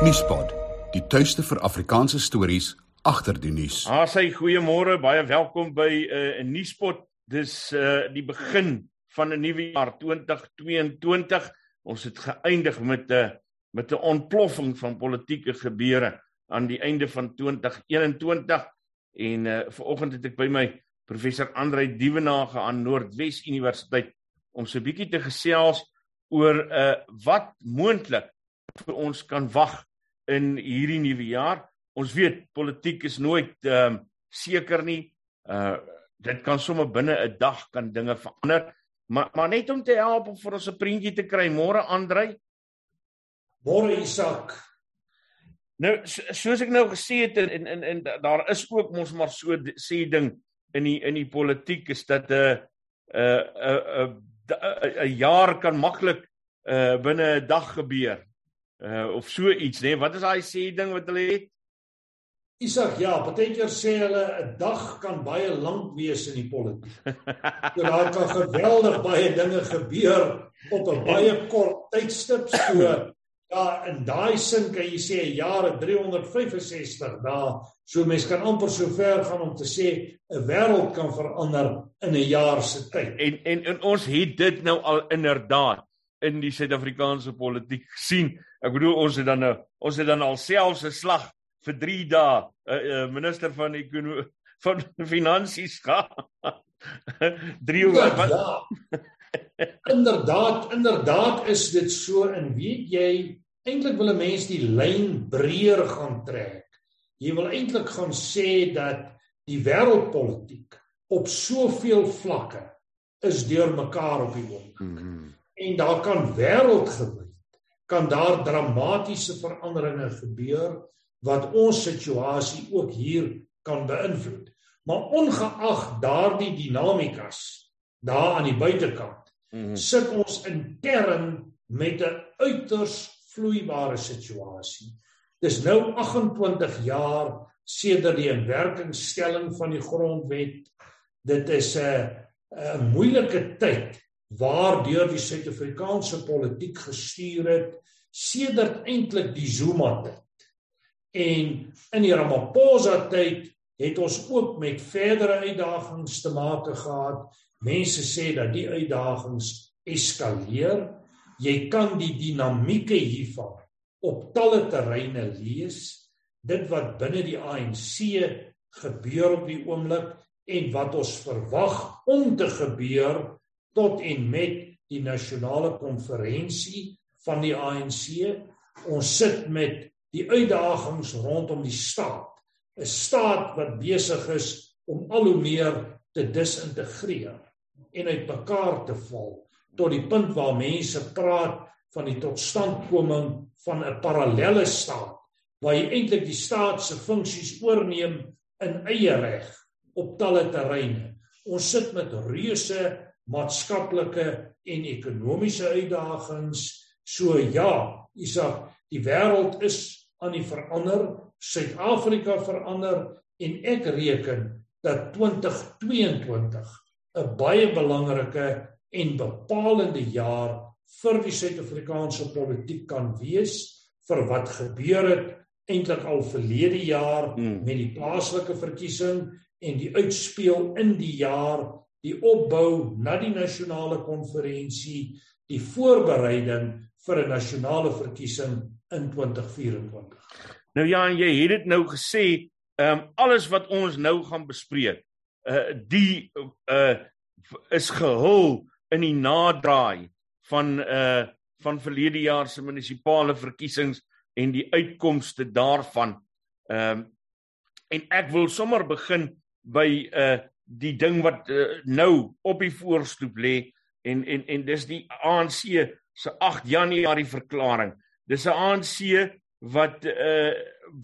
Nuuspot, die tuiste vir Afrikaanse stories agter die nuus. Ah, sy goeiemôre, baie welkom by eh, 'n uh, Nuuspot. Dis uh die begin van 'n nuwe jaar 2022. Ons het geëindig met 'n uh, met 'n ontploffing van politieke gebeure aan die einde van 2021 en uh vanoggend het ek by my professor Andrei Dievenage aan Noordwes Universiteit om so 'n bietjie te gesels oor uh wat moontlik vir ons kan wag in hierdie nuwe jaar. Ons weet politiek is nooit ehm um, seker nie. Uh dit kan sommer binne 'n dag kan dinge verander. Maar maar net om te help om vir ons 'n prentjie te kry. Môre Andrei. Môre Isak. Nou so, soos ek nou gesê het en en en daar is ook mos maar so sê ding in die in die politiek is dat 'n 'n 'n 'n jaar kan maklik uh binne 'n dag gebeur uh of so iets nê nee? wat is daai sê ding wat hulle het? Isak ja partykeer sê hulle 'n dag kan baie lank wees in die politiek. So daar kan geweldig baie dinge gebeur op 'n baie kort tydstip so ja in daai sin kan jy sê 'n jaar het 365 dae so mense kan amper so ver gaan om te sê 'n wêreld kan verander in 'n jaar se tyd. En, en en ons het dit nou al inderdaad in die Suid-Afrikaanse politiek gesien Ek bedoel ons het dan nou ons het dan alselfs 'n slag vir 3 dae 'n uh, uh, minister van ekonomie van finansies gehad. 3 oor wat ja. Inderdaad, inderdaad is dit so en weet jy eintlik wil 'n mens die lyn breër gaan trek. Jy wil eintlik gaan sê dat die wêreldpolitiek op soveel vlakke is deurmekaar op die oomblik. Mm -hmm. En daar kan wêreldgewys kan daar dramatiese veranderinge gebeur wat ons situasie ook hier kan beïnvloed. Maar ongeag daardie dinamikas daar aan die buitekant, mm -hmm. sit ons intern met 'n uiters vloeibare situasie. Dis nou 28 jaar sedert die inwerkingstelling van die grondwet. Dit is 'n 'n moeilike tyd waardeur die Suid-Afrikaanse politiek gestuur het sedert eintlik die Zuma tyd. En in die Ramaphosa tyd het ons ook met verdere uitdagings te maak gehad. Mense sê dat die uitdagings eskaleer. Jy kan die dinamieke hiervan op talle terreine lees. Dit wat binne die ANC gebeur op die oomblik en wat ons verwag om te gebeur tot en met die nasionale konferensie van die ANC. Ons sit met die uitdagings rondom die staat. 'n Staat wat besig is om al hoe meer te disintegreer en uitmekaar te val tot die punt waar mense praat van die totstandkoming van 'n parallelle staat waar jy eintlik die staat se funksies oorneem in eie reg op talle terreine. Ons sit met reuse maatskaplike en ekonomiese uitdagings. So ja, Isak, die wêreld is aan die verander, Suid-Afrika verander en ek reken dat 2022 'n baie belangrike en bepalende jaar vir die Suid-Afrikaanse politiek kan wees vir wat gebeur het eintlik al verlede jaar hmm. met die plaaslike verkiesing en die uitspeel in die jaar die opbou na die nasionale konferensie, die voorbereiding vir 'n nasionale verkiesing in 2024. Nou ja, en jy het dit nou gesê, ehm um, alles wat ons nou gaan bespreek, uh die uh is gehul in die nadraai van uh van verlede jaar se munisipale verkiesings en die uitkomste daarvan. Ehm um, en ek wil sommer begin by uh die ding wat uh, nou op die voorstoep lê en en en dis die ANC se 8 Januarie verklaring. Dis 'n ANC wat uh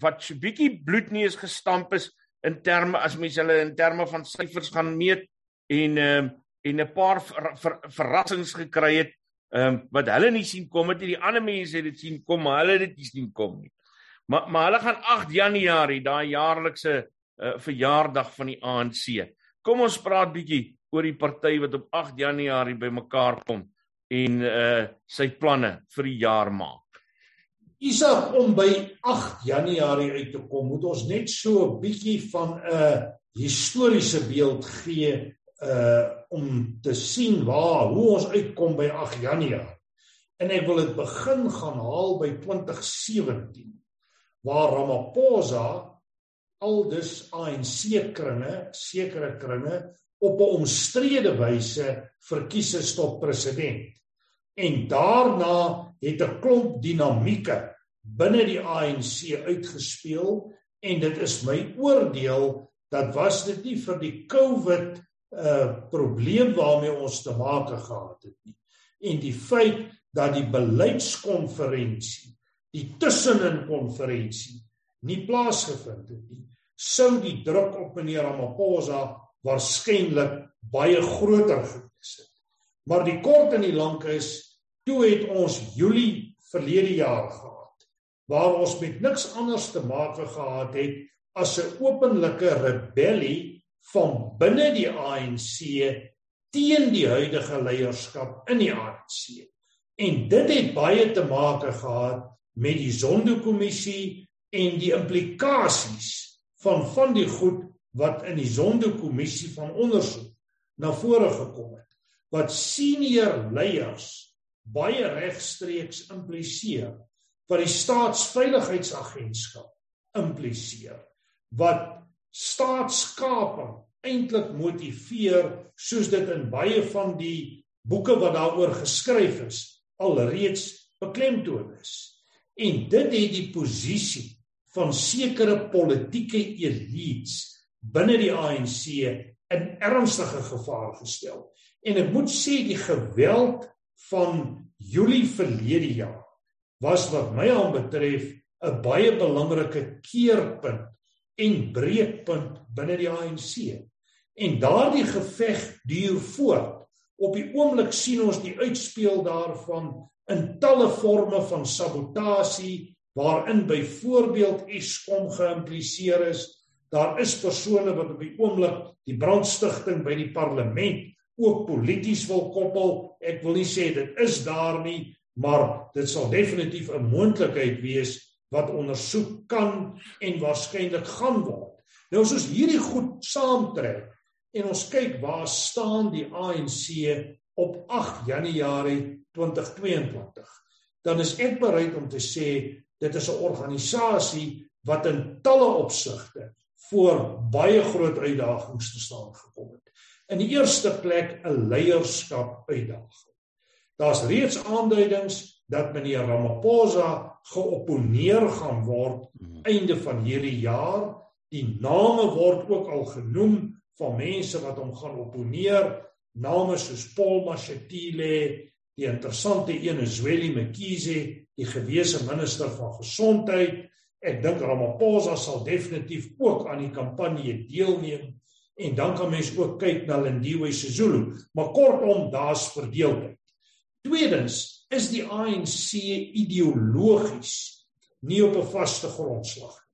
wat so bietjie bloedneus gestamp is in terme as mens hulle in terme van syfers gaan meet en uh en 'n paar ver, ver, verrassings gekry het um wat hulle nie sien kom het nie die ander mense het dit sien kom maar hulle het dit nie sien kom nie. Maar maar hulle gaan 8 Januarie daai jaarlikse uh, verjaardag van die ANC. Kom ons praat bietjie oor die party wat op 8 Januarie bymekaar kom en uh sy planne vir die jaar maak. Isak om by 8 Januarie uit te kom, moet ons net so 'n bietjie van 'n historiese beeld gee uh om te sien waar hoe ons uitkom by 8 Januarie. En ek wil dit begin gaan haal by 2017 waar Ramaphosa aldus ANC kringe, sekere kringe op 'n omstrede wyse verkies is tot president. En daarna het 'n klomp dinamieke binne die ANC uitgespeel en dit is my oordeel dat was dit nie vir die COVID uh probleem waarmee ons te maak gehad het nie. En die feit dat die beleidskonferensie, die tussenin konferensie nie plaasgevind het nie, sou die druk op meneer Ramaphosa waarskynlik baie groter gewees het. Maar die kort en die lank is toe het ons Julie verlede jaar gehad waar ons met niks anders te maak gehad het as 'n openlike rebellie van binne die ANC teen die huidige leierskap in die ANC. En dit het baie te maak gehad met die Zondo-kommissie en die implikasies van van die goed wat in die Zondo-kommissie van ondersoek na vore gekom het wat senior leiers baie regstreeks impliseer wat die staatsveiligheidsagentskap impliseer wat staatskaping eintlik motiveer soos dit in baie van die boeke wat daaroor geskryf is alreeds beklemtoon is. En dit het die posisie van sekere politieke elites binne die ANC in ernstige gevaar gestel. En ek moet sê die geweld van Julie verlede jaar was wat my aanbetref 'n baie belangrike keerpunt en breekpunt binne die ANC. En daardie geveg duur voort. Op die oomblik sien ons die uitspeel daarvan in talle forme van sabotasie waarin byvoorbeeld Eskom geïmpliseer is Daar is persone wat op die oomblik die brandstigting by die parlement ook polities wil koppel. Ek wil nie sê dit is daar nie, maar dit sal definitief 'n moontlikheid wees wat ondersoek kan en waarskynlik gaan word. Nou as ons hierdie goed saamtrek en ons kyk waar staan die ANC op 8 Januarie 2022, dan is ek bereid om te sê dit is 'n organisasie wat in talle opsigte voor baie groot uitdagings te staan gekom het. In die eerste plek 'n leierskap uitdaging. Daar's reeds aanduidings dat meneer Ramaphosa geopponeer gaan word einde van hierdie jaar. Die name word ook al genoem van mense wat hom gaan opponeer, name soos Paul Mashatile, die interessante een is Zweli Mkhize, die gewese minister van gesondheid, Ek dink Ramaphosa sal definitief ook aan die kampanje deelneem en dan kan mens ook kyk na Lindiwe Sisulu, maar kortom daar's verdeeldheid. Tweedens is die ANC ideologies nie op 'n vaste grondslag nie.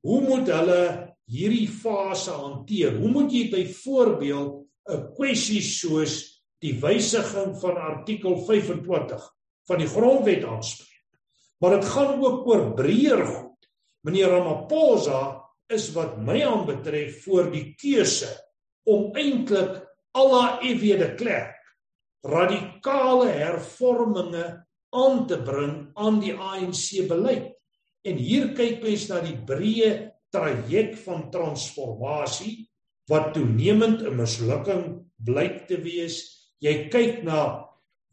Hoe moet hulle hierdie fase hanteer? Hoe moet jy byvoorbeeld 'n kwessie soos die wysiging van artikel 25 van die grondwet aanspreek? Maar dit gaan ook oor breër goed Meneer Ramaphosa is wat my aanbetref voor die keuse om eintlik alla EW de Klerk radikale hervorminge aan te bring aan die ANC beleid. En hier kyk mens na die breë traject van transformasie wat toenemend 'n mislukking blyk te wees. Jy kyk na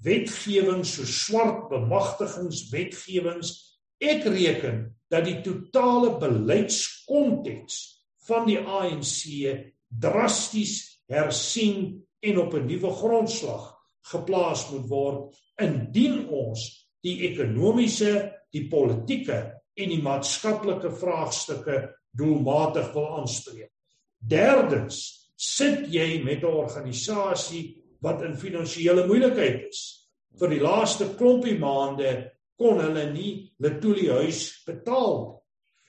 wetgewing so swart bemagtigingswetgewings. Ek reken dat die totale beleidskonteks van die ANC drasties hersien en op 'n nuwe grondslag geplaas moet word indien ons die ekonomiese, die politieke en die maatskaplike vraagstukke doelmatig wil aanspreek. Derdens, sit jy met 'n organisasie wat in finansiële moeilikheid is. Vir die laaste klompie maande kon hulle nie Letuli huis betaal nie.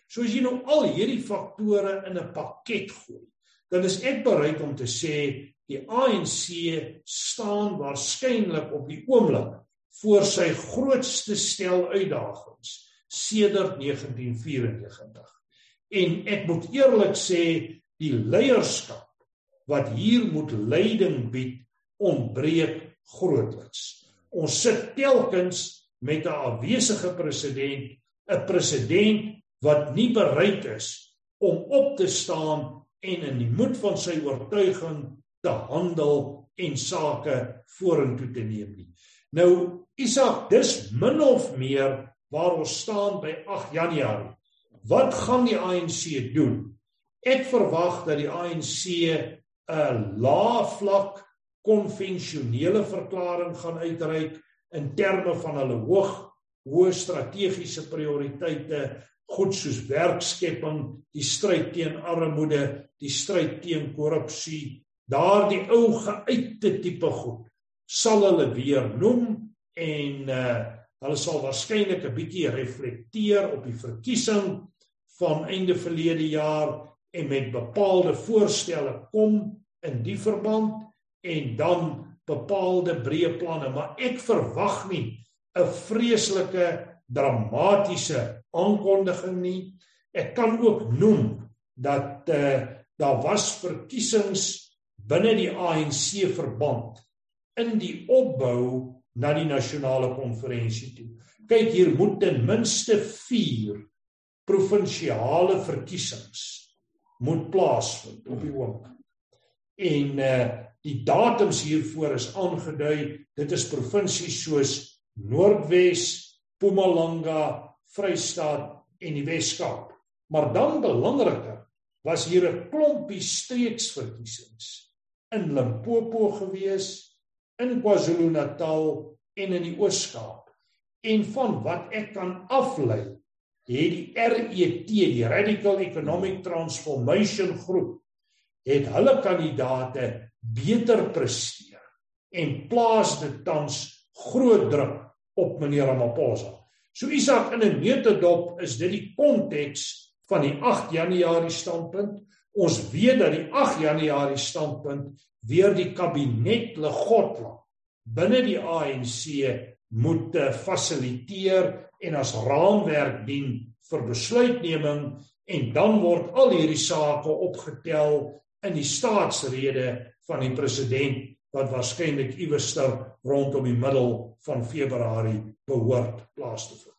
So as jy nou al hierdie faktore in 'n pakket gooi, dan is ek bereid om te sê die ANC staan waarskynlik op die oomblik voor sy grootste stel uitdagings. sedert 1994. En ek moet eerlik sê die leierskap wat hier moet leiding bied ontbreek grootliks. Ons sit telkens met 'n afwesige president, 'n president wat nie bereid is om op te staan en in die moed van sy oortuiging te handel en sake vorentoe te neem nie. Nou Isak, dis min of meer waar ons staan by 8 Januarie. Wat gaan die ANC doen? Ek verwag dat die ANC 'n lae vlak konvensionele verklaring gaan uitreik in terme van hulle hoog hoë strategiese prioriteite goed soos werkskepping, die stryd teen armoede, die stryd teen korrupsie, daardie ou geuite tipe goed sal hulle weer noem en uh hulle sal waarskynlik 'n bietjie reflekteer op die verkiesing van einde verlede jaar en met bepaalde voorstelle kom in die verband en dan bepaalde breë planne. Maar ek verwag nie 'n vreeslike dramatiese aankondiging nie. Ek kan ook noem dat uh, daar was verkiesings binne die ANC verband in die opbou na die nasionale konferensie toe. Kyk hier moet ten minste 4 provinsiale verkiesings moet plaasvind op die oomblik. En uh die datums hiervoor is aangedui dit is provinsies soos Noordwes, Mpumalanga, Vrystaat en die Wes-Kaap. Maar dan belangriker was hier 'n klompie streeksverkiesings in Limpopo gewees, in KwaZulu-Natal en in die Oos-Kaap. En van wat ek kan aflei, het die RET, die Radical Economic Transformation Groep, het hulle kandidaate beter presteer en plaas dit tans groot druk op meneer Ramaphosa. So Isak in 'n neutedop is dit die konteks van die 8 Januarie standpunt. Ons weet dat die 8 Januarie standpunt weer die kabinet Legotla binne die ANC moet eh, fasiliteer en as raamwerk dien vir besluitneming en dan word al hierdie sake opgetel in die staatsrede van die president wat waarskynlik iewerster rondom die middel van Februarie behoort plaas te vind.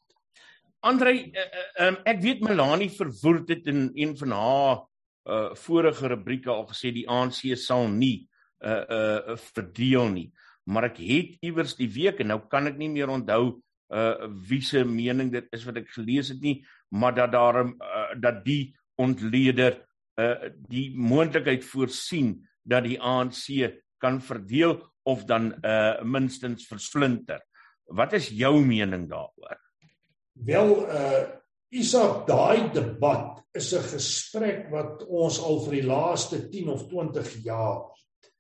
Andre, uh, um, ek weet Melanie verwoord dit in een van haar uh, vorige rubrieke al gesê die ANC sal nie uh uh verdeel nie, maar ek het iewers die week en nou kan ek nie meer onthou uh wie se mening dit is wat ek gelees het nie, maar dat daar uh, dat die ontleder uh die moontlikheid voorsien dat die ANC kan verdeel of dan uh minstens versplinter. Wat is jou mening daaroor? Wel uh Isak daai debat is 'n gesprek wat ons al vir die laaste 10 of 20 jaar het.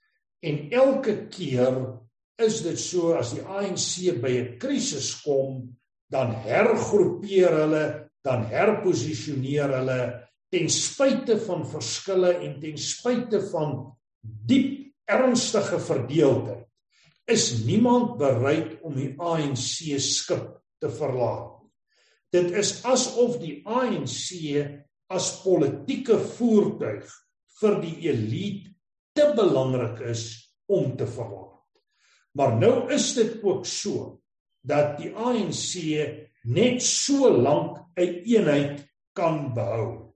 En elke keer is dit so as die ANC by 'n krisis kom, dan hergroepeer hulle, dan herposisioneer hulle ten spyte van verskille en ten spyte van diep ernstige verdeeldheid is niemand bereid om die ANC skip te verlaat. Dit is asof die ANC as politieke voertuig vir die elite te belangrik is om te verlaat. Maar nou is dit ook so dat die ANC net so lank 'n eenheid kan behou.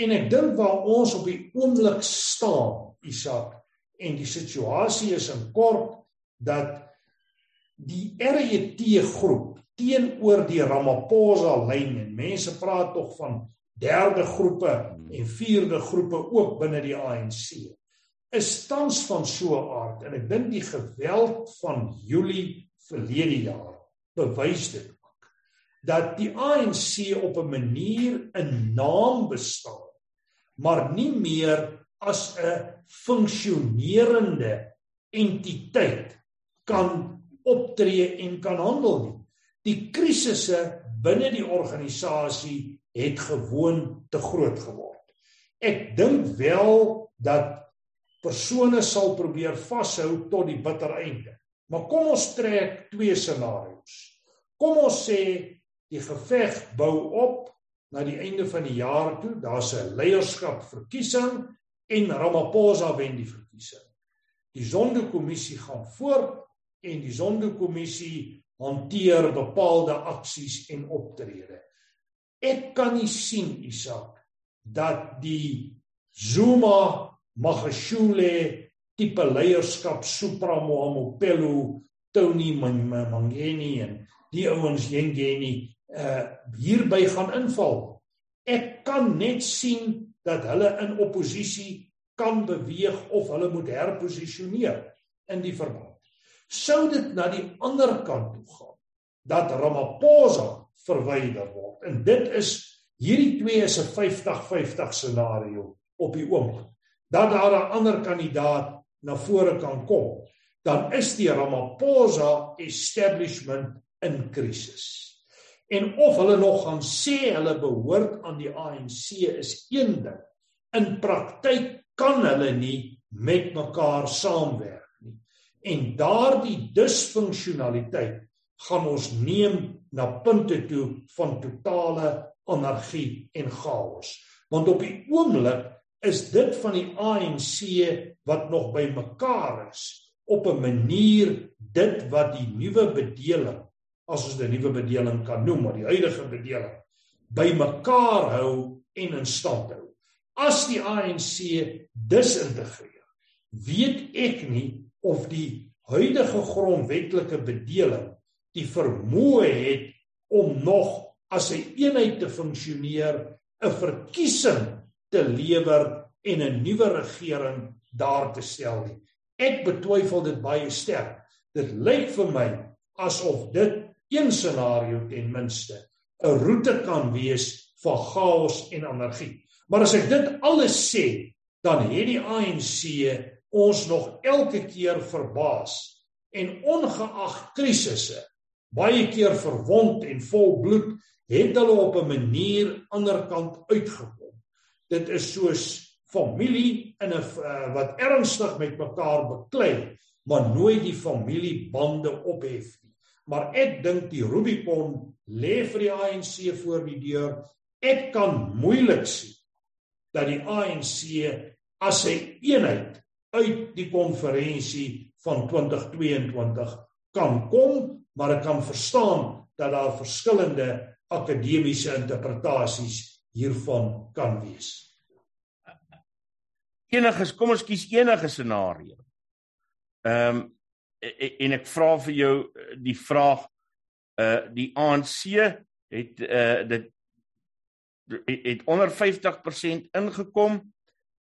En ek dink waar ons op die oomblik staan, Isak, en die situasie is in kort dat die RET groep teenoor die Ramaphosa lyn en mense praat tog van derde groepe en vierde groepe ook binne die ANC is tans van so 'n aard. En ek dink die geweld van Julie verlede jaar bewys dit ook dat die ANC op 'n manier 'n naam bestaan maar nie meer as 'n funksionerende entiteit kan optree en kan handel nie. Die krisisse binne die organisasie het gewoon te groot geword. Ek dink wel dat persone sal probeer vashou tot die bitter einde. Maar kom ons trek twee scenario's. Kom ons sê Die geveg bou op na die einde van die jaar toe. Daar's 'n leierskapverkiesing en Ramaphosa wen die verkiesing. Die Zondo-kommissie gaan voort en die Zondo-kommissie hanteer bepaalde aksies en optrede. Ek kan nie sien Isak dat die Zuma Magashule tipe leierskap Supra Mohamopelo Tony Mangeni en die ouens Yengeni uh hierby gaan inval. Ek kan net sien dat hulle in oppositie kan beweeg of hulle moet herposisioneer in die verband. Sou dit na die ander kant toe gaan dat Ramaphosa verwyder word en dit is hierdie twee is 'n 50-50 scenario op die oomblik dat daar 'n ander kandidaat na vore kan kom dan is die Ramaphosa establishment in krisis. En of hulle nog gaan sê hulle behoort aan die ANC is een ding. In praktyk kan hulle nie met mekaar saamwerk nie. En daardie disfunksionaliteit gaan ons neem na punte toe van totale anargie en chaos. Want op die oomblik is dit van die ANC wat nog by mekaar is op 'n manier dit wat die nuwe bedeling as ons 'n nuwe bedeling kan noem, maar die huidige bedeling by mekaar hou en in stand hou as die ANC disintegreer, weet ek nie of die huidige grondwetlike bedeling die vermoë het om nog as 'n eenheid te funksioneer, 'n verkiesing te lewer en 'n nuwe regering daar te stel nie. Ek betwyfel dit baie sterk. Dit lyk vir my asof dit een scenario ten minste 'n roete kan wees vir chaos en anargie. Maar as ek dit alles sê, dan het die ANC ons nog elke keer verbaas en ongeag krisisse baie keer verwond en vol bloed het hulle op 'n manier anderkant uitgekom. Dit is soos familie in 'n uh, wat ernstig met mekaar beklei, maar nooit die familiebande ophef. Maar ek dink die Rubicon lê vir die ANC voor die deur. Ek kan moeilik sien dat die ANC as 'n eenheid uit die konferensie van 2022 kan kom, maar ek kan verstaan dat daar verskillende akademiese interpretasies hiervan kan wees. Enige, kom ons kies enige scenario. Ehm um, en ek vra vir jou die vraag uh die ANC het uh dit het onder 50% ingekom.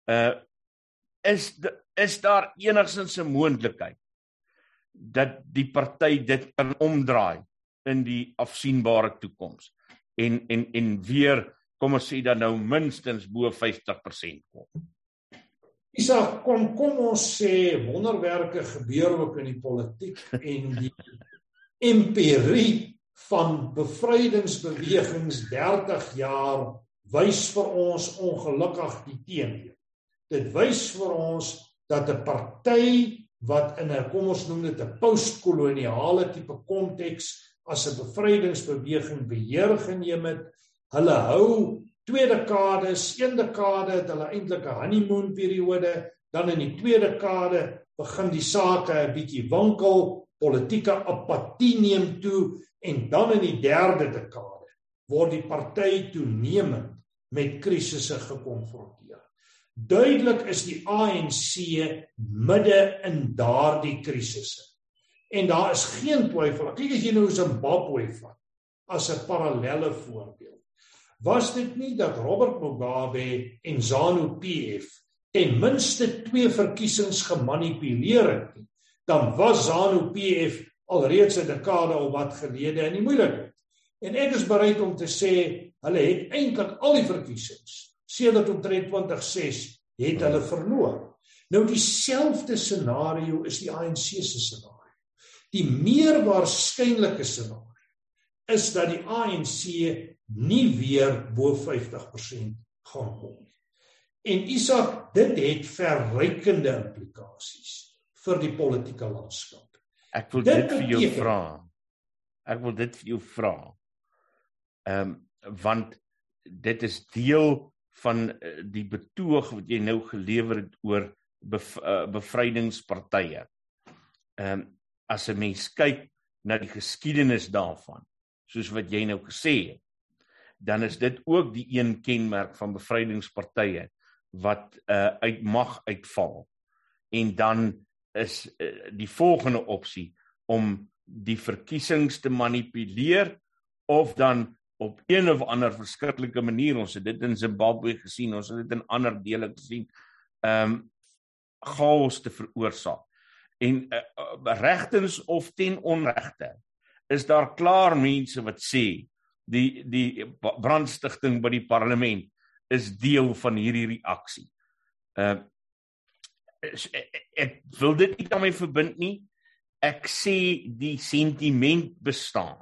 Uh is is daar enigsins 'n moontlikheid dat die party dit kan omdraai in die afsienbare toekoms en en en weer kom ons sê dan nou minstens bo 50% kom. Isak, kom kom ons sê wonderwerke gebeur ook in die politiek en die empirie van bevrydingsbewegings 30 jaar wys vir ons ongelukkig die teenoor. Dit wys vir ons dat 'n party wat in 'n kom ons noem dit 'n postkoloniale tipe konteks as 'n bevrydingsbeweging beheer geneem het, hulle hou twee dekades, een dekade het hulle eintlik 'n honeymoon periode, dan in die tweede dekade begin die sake 'n bietjie wankel, politieke apatie neem toe en dan in die derde dekade word die party toenemend met krisisse gekonfronteer. Duidelik is die ANC midde in daardie krisisse. En daar is geen twyfel. Kyk as jy nou Zimbabwe vat as 'n parallelle voorbeeld. Was dit nie dat Robert Mugabe en ZANU-PF ten minste twee verkiesings gemanipuleer het nie? dan was ZANU-PF alreeds 'n dekade of wat gelede in die moeilikheid. En ek is bereid om te sê hulle het eintlik al die verkiesings sedert omtrent 2006 het hulle verloor. Nou dieselfde scenario is die ANC se scenario. Die meer waarskynlike scenario is dat die ANC nie weer bo 50% gaan kom nie. En Isak, dit het verrykende implikasies vir die politieke landskap. Ek wil dit, dit vir jou vra. Ek wil dit vir jou vra. Ehm um, want dit is deel van uh, die betoog wat jy nou gelewer het oor bev uh, bevrydingspartye. Ehm um, as 'n mens kyk na die geskiedenis daarvan, soos wat jy nou gesê het, dan is dit ook die een kenmerk van bevrydingspartye wat uh, uit mag uitval. En dan is uh, die volgende opsie om die verkiesings te manipuleer of dan op een of ander verskriklike manier ons het dit in Zimbabwe gesien ons het dit in ander dele gesien ehm um, chaos te veroorsaak en uh, uh, regtens of ten onregte is daar klaar mense wat sê die die brandstigting by die parlement is deel van hierdie reaksie. Uh ek wil dit nie daarmee verbind nie. Ek sê die sentiment bestaan.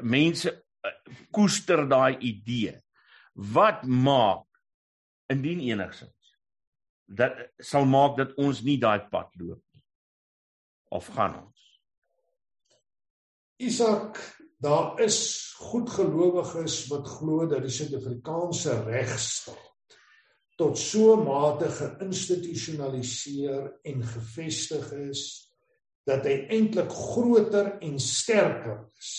Mense koester daai idee. Wat maak indien enigsins dat sal maak dat ons nie daai pad loop nie. Of gaan ons? Isak daar is goedgelowiges wat glo dat die Suid-Afrikaanse regstaat tot so mate geïnstitusionaliseer en gevestig is dat hy eintlik groter en sterker is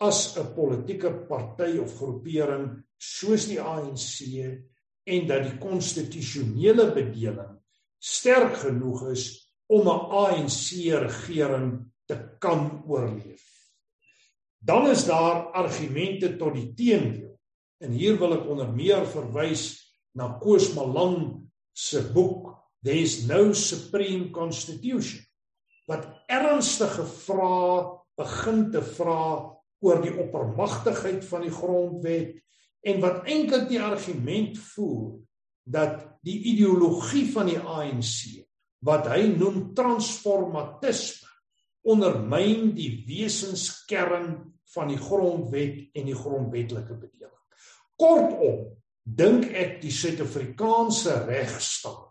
as 'n politieke party of groepering soos die ANC en dat die konstitusionele bedeling sterk genoeg is om 'n ANC regering te kan oorleef dan is daar argumente tot die teendeel. En hier wil ek onder meer verwys na Koos Malan se boek There's no supreme constitution wat ernstige vrae begin te vra oor die oppermagtigheid van die grondwet en wat eintlik die argument voer dat die ideologie van die ANC wat hy noem transformatisme ondermyn die wesenskern van die grondwet en die grondwetlike bedeling. Kortom, dink ek die Suid-Afrikaanse regstaat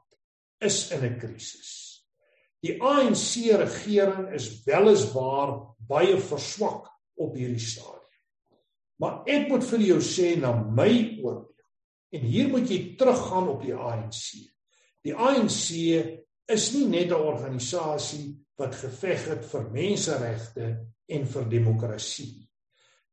is in 'n krisis. Die ANC regering is weliswaar baie verswak op hierdie stadium. Maar ek moet vir jou sê na my oordeel en hier moet jy teruggaan op die ANC. Die ANC is nie net 'n organisasie wat geveg het vir menseregte en vir demokrasie.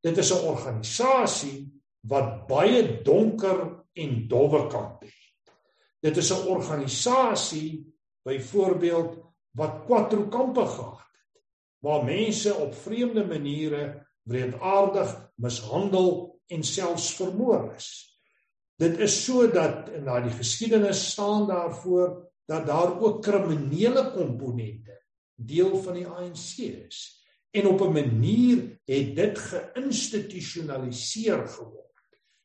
Dit is 'n organisasie wat baie donker en dowwe kante het. Dit is 'n organisasie byvoorbeeld wat kwatro kampe gehad het waar mense op vreemde maniere wreedaardig mishandel en selfs vermoor is. Dit is sodat na die geskiedenis staan daarvoor dat daar ook kriminele komponente deel van die ANC is. En op 'n manier het dit geïnstitusionaliseer geword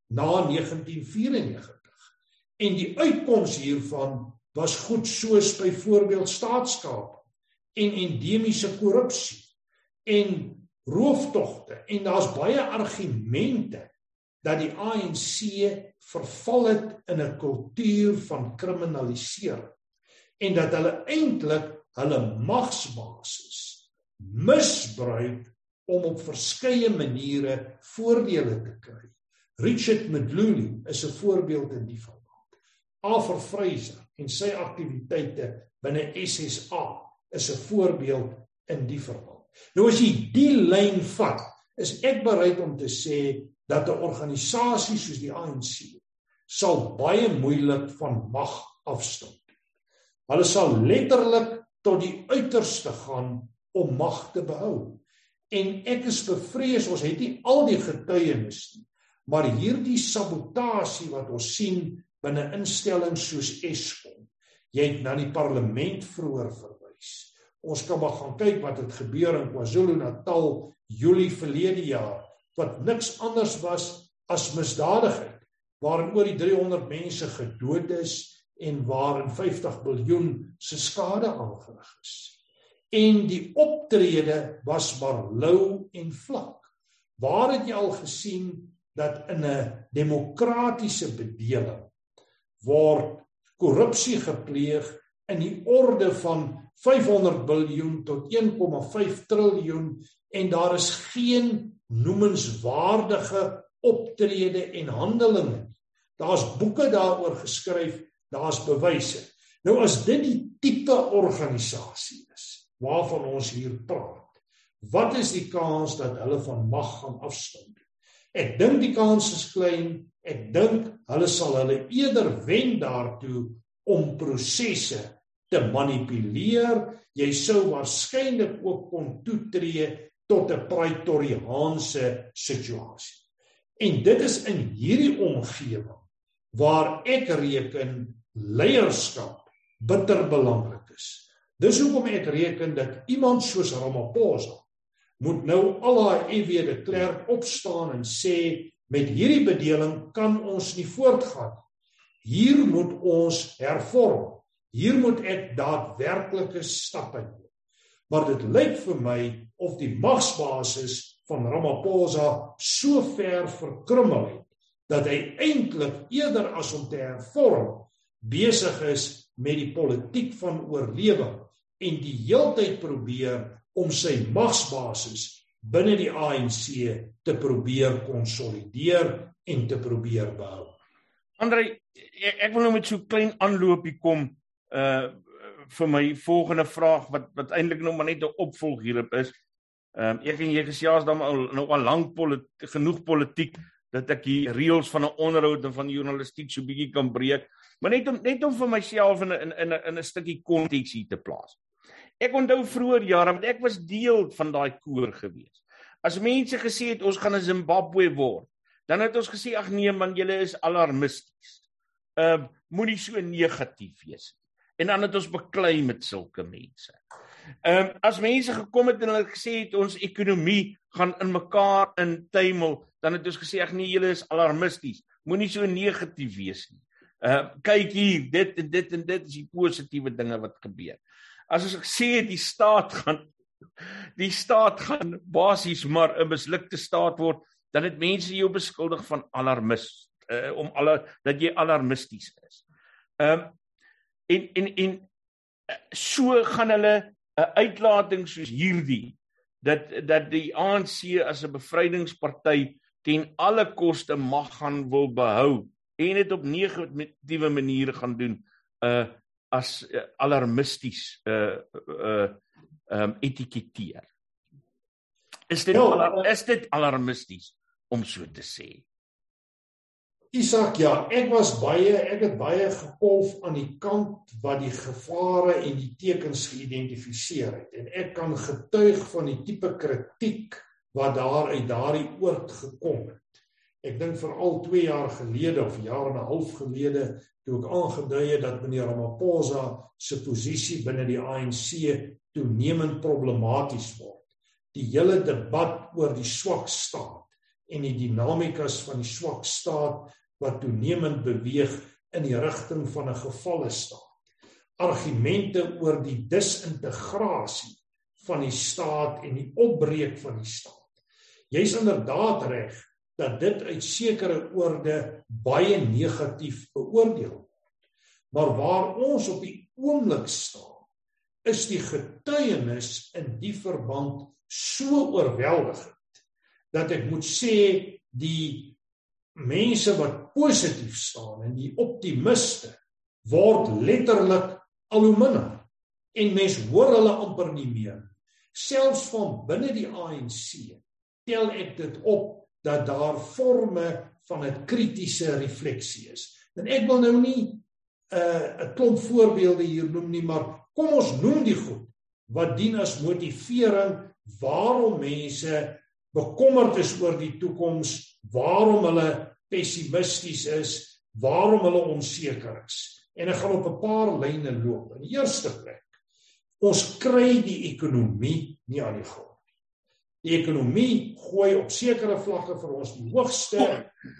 na 1994 en die uitkoms hiervan was goed soos byvoorbeeld staatskap en endemiese korrupsie en rooftogte. En daar's baie argumente dat die ANC verval het in 'n kultuur van kriminalisering en dat hulle eintlik hulle magsbasis misbruik om op verskeie maniere voordele te kry. Richard Medluli is 'n voorbeeld in die verband. Arthur Fraser en sy aktiwiteite binne SSA is 'n voorbeeld in die verband. Nou as jy die lyn vat, is ek bereid om te sê dat 'n organisasie soos die ANC sal baie moeilik van mag afstand. Hulle sal letterlik tot die uiterste gaan om mag te behou. En ek is bevrees ons het nie al die getuienis nie, maar hierdie sabotasie wat ons sien binne instellings soos Eskom. Jy het na die parlement vroeër verwys. Ons kan maar gaan kyk wat het gebeur in KwaZulu-Natal Julie verlede jaar wat niks anders was as misdadigheid waarin oor die 300 mense gedood is en waarin 50 miljard se skade aangerig is en die optrede was maar lou en vlak. Waar het jy al gesien dat in 'n demokratiese bedeling word korrupsie gepleeg in die orde van 500 miljard tot 1,5 triljoen en daar is geen noemenswaardige optrede en handelinge. Daar's boeke daaroor geskryf, daar's bewyse. Nou as dit die tipe organisasie is waarvan ons hier praat, wat is die kans dat hulle van mag gaan afstand? Ek dink die kans is klein. Ek dink hulle sal hulle eerder wen daartoe om prosesse te manipuleer. Jy sou waarskynlik ook kon toetree tot 'n praetoriaanse situasie. En dit is in hierdie omgewing waar ek reken leierskap bitter belangrik is. Dis hoekom ek reken dat iemand soos Ramaphosa moet nou al daai EW de Klerk opstaan en sê met hierdie bedeling kan ons nie voortgaan. Hier moet ons hervorm. Hier moet ek daadwerklike stappe neem. Maar dit lyk vir my of die magsbasis van Ramaphosa so ver verkrummel het dat hy eintlik eerder as om te hervorm besig is met die politiek van oorlewing en die heeltyd probeer om sy magsbasis binne die ANC te probeer konsolideer en te probeer behou. Andre, ek wil nou met so klein aanloopie kom uh vir my volgende vraag wat wat eintlik nog maar net 'n opvolg hierop is. Ehm um, ek en jy gesels dan al nou al lank politiek genoeg politiek dat ek die reëls van 'n onderhoud en van journalistiek so bietjie kan breek, maar net om net om vir myself in 'n in 'n in 'n stukkie konteks hier te plaas. Ek onthou vroeër jare want ek was deel van daai koor gewees. As mense gesê het ons gaan 'n Zimbabwe word, dan het ons gesê ag nee man, julle is alarmisties. Ehm uh, moenie so negatief wees nie en dan het ons beklei met sulke mense. Ehm um, as mense gekom het en hulle gesê het ons ekonomie gaan in mekaar intuimel, dan het ons gesê ag nee, julle is alarmisties. Moenie so negatief wees nie. Uh, kyk hier, dit en dit en dit is die positiewe dinge wat gebeur. As ons het die staat gaan die staat gaan basies maar 'n mislukte staat word, dan het mense jou beskuldig van alarmis uh, om alle dat jy alarmisties is. Ehm um, en en en eh, so gaan hulle 'n uitlating soos hierdie dat dat die ANC as 'n bevrydingsparty ten alle koste mag gaan wil behou en dit op negatiewe maniere gaan doen uh as uh, alarmisties uh uh um etiketeer. Is dit ja, is dit alarmisties om so te sê? Isak, ja, ek was baie ek het baie gekolf aan die kant wat die gevare en die tekens geïdentifiseer het en ek kan getuig van die tipe kritiek wat daar uit daardie oord gekom het. Ek dink veral 2 jaar gelede of jaar en 'n half gelede toe ek aangedui het dat meneer Ramaphosa se posisie binne die ANC toenemend problematies word. Die hele debat oor die swak staat en die dinamikas van die swak staat wat toenemend beweeg in die rigting van 'n gevalle staat. Argumente oor die disintegrasie van die staat en die opbreek van die staat. Jy's inderdaad reg dat dit uit sekere oorde baie negatief beoordeel word. Maar waar ons op die oomblik staan, is die getuienis in die verband so oorweldigend dat ek moet sê die mense wat positief staan en die optimiste word letterlik al hoe minder en mense hoor hulle amper nie meer selfs van binne die ANC tel ek dit op dat daar forme van 'n kritiese refleksie is en ek wil nou nie 'n uh, 'n klomp voorbeelde hier noem nie maar kom ons noem die goed wat dien as motivering waarom mense bekommerd is oor die toekoms waarom hulle pessimisties is, waarom hulle onseker is. En ek gaan op 'n paar lyne loop. In die eerste plek, ons kry die ekonomie nie aan die gang. Die ekonomie gooi op sekere vlakke vir ons die hoogste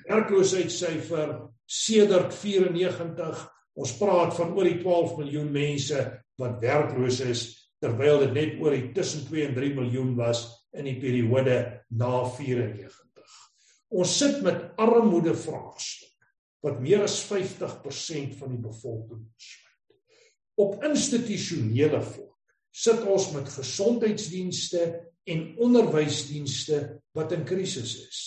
werkloosheidssyfer sedert 94. Ons praat van oor die 12 miljoen mense wat werkloos is terwyl dit net oor die tussen 2 en 3 miljoen was in die periode na 94. Ons sit met armoede vraagstuk wat meer as 50% van die bevolking besluit. Op institusionele vlak sit ons met gesondheidsdienste en onderwysdienste wat in krisis is.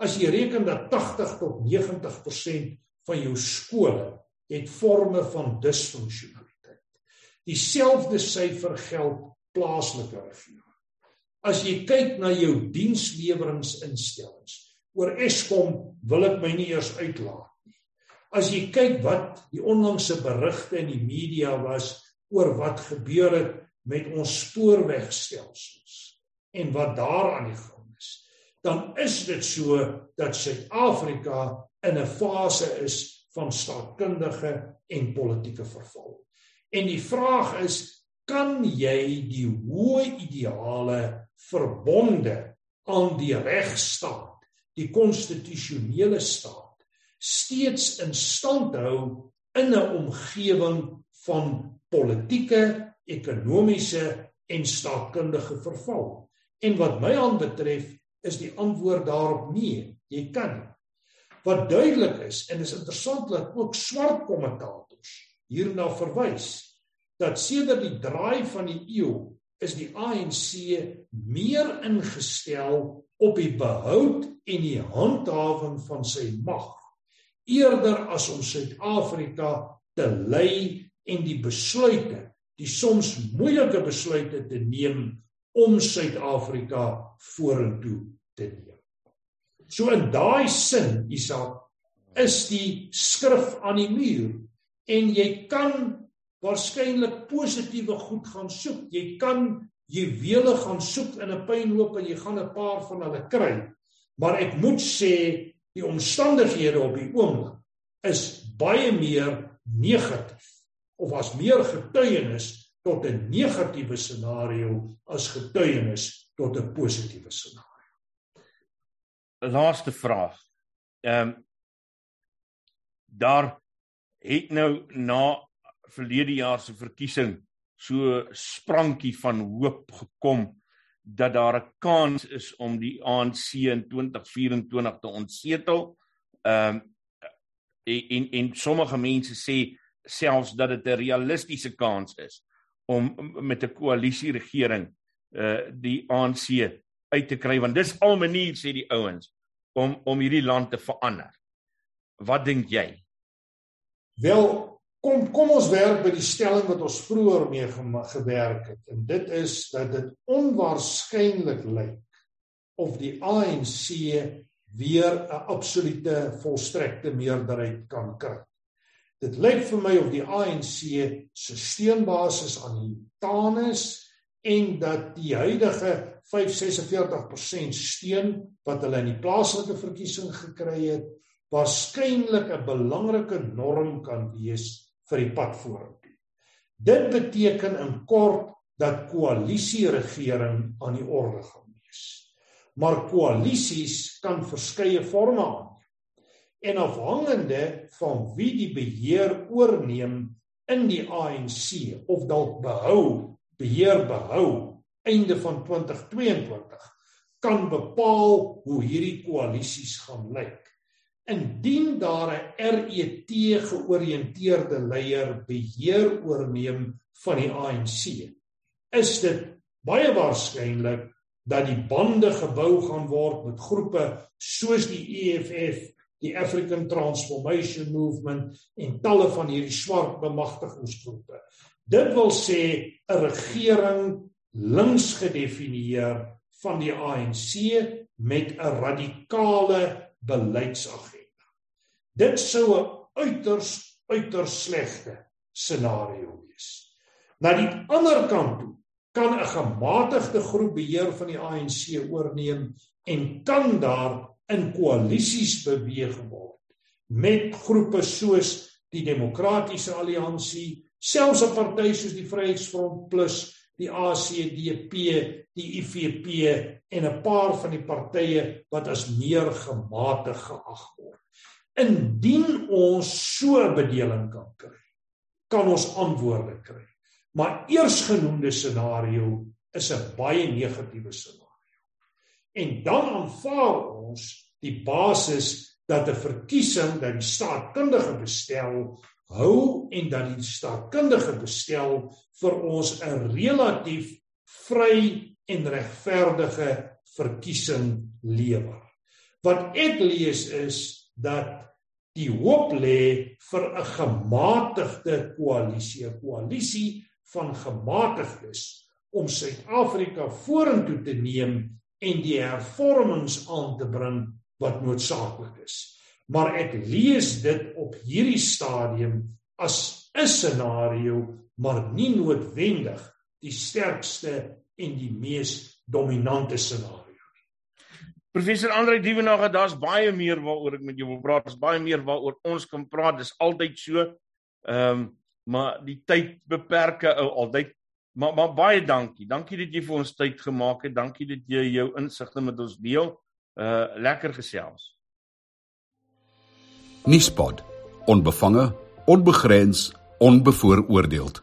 As jy reken dat 80 tot 90% van jou skole het forme van disfunksionaliteit. Dieselfde syfer geld plaaslike regering. As jy kyk na jou diensleweringsinstellings, oor Eskom wil ek my nie eers uitlaat nie. As jy kyk wat die onlangse berigte in die media was oor wat gebeur het met ons spoorwegstelsels en wat daaraan die gang is, dan is dit so dat Suid-Afrika in 'n fase is van staatkundige en politieke verval. En die vraag is, kan jy die hoë ideale verbonde aan die regstaat, die konstitusionele staat, steeds in stand hou in 'n omgewing van politieke, ekonomiese en staatkundige verval. En wat my aanbetref, is die antwoord daarop nee, jy kan nie. Wat duidelik is en is interessant dat ook swart kommentators hierna verwys dat sedert die draai van die eeu is die ANC meer ingestel op die behoud en die handhawing van sy mag eerder as om Suid-Afrika te lei en die besluite, die soms moeilike besluite te neem om Suid-Afrika vorentoe te neem. So in daai sin, Isak, is die skrif aan die muur en jy kan waarskynlik positiewe goed gaan soek. Jy kan juwele gaan soek in 'n pynhoop en jy gaan 'n paar van hulle kry. Maar ek moet sê die omstandighede op die oomblik is baie meer negatief of as meer getuienis tot 'n negatiewe scenario as getuienis tot 'n positiewe scenario. Laaste vraag. Ehm um, daar het nou na verlede jaar se verkiesing so sprankie van hoop gekom dat daar 'n kans is om die ANC in 2024 te ontsetel. Ehm um, en en sommige mense sê selfs dat dit 'n realistiese kans is om met 'n koalisie regering uh die ANC uit te kry want dis al manier sê die ouens om om hierdie land te verander. Wat dink jy? Wel, kom kom ons werk by die stelling wat ons vroeër mee gewerk het en dit is dat dit onwaarskynlik lyk of die ANC weer 'n absolute volstrekte meerderheid kan kry. Dit lyk vir my of die ANC se steunbasis aan die Tanus en dat die huidige 546% steun wat hulle in die plaaslike verkiesing gekry het, waarskynlik 'n belangrike norm kan wees vir die pad vorentoe. Dit beteken in kort dat koalisieregering aan die orde gaan wees. Maar koalisies kan verskeie forme aanneem. En afhangende van wie die beheer oorneem in die ANC of dalk behou, beheer behou einde van 2022 kan bepaal hoe hierdie koalisies gaan lyk. Indien daar 'n RET georiënteerde leier beheer oorneem van die ANC, is dit baie waarskynlik dat die bande gebou gaan word met groepe soos die EFF, die African Transformation Movement en talle van hierdie swart bemagtigingsgroepe. Dit wil sê 'n regering links gedefinieer van die ANC met 'n radikale beleidsagenda. Dit sou 'n uiters uiters slegte scenario wees. Na die ander kant toe kan 'n gematigde groep beheer van die ANC oorneem en kan daar in koalisies beweeg word met groepe soos die Demokratiese Alliansie, selfs 'n party soos die Vryheidsfront Plus, die ACDP, die IFP en 'n paar van die partye wat as meer gematig geag word. Indien ons so bedeling kan kry, kan ons antwoorde kry. Maar eersgenoemde scenario is 'n baie negatiewe scenario. En dan aanvaar ons die basis dat 'n verkiesing dat die staatkundige bestel hou en dat die staatkundige bestel vir ons 'n relatief vry en regverdige verkiesing lewer. Wat ek lees is dat die hoop lê vir 'n gematigde koalisie, 'n koalisie van gematigdes om Suid-Afrika vorentoe te neem en die hervormings aan te bring wat noodsaaklik is. Maar ek lees dit op hierdie stadium as 'n scenario, maar nie noodwendig die sterkste en die mees dominante scenario. Professor Andre Dievenage, daar's baie meer waaroor ek met jou wil praat. Daar's baie meer waaroor ons kan praat. Dis altyd so. Ehm, um, maar die tyd beperke ou altyd. Maar maar baie dankie. Dankie dat jy vir ons tyd gemaak het. Dankie dat jy jou insigte met ons deel. Uh lekker gesels. Nuuspod. Onbevange, onbegrens, onbevooroordeeld.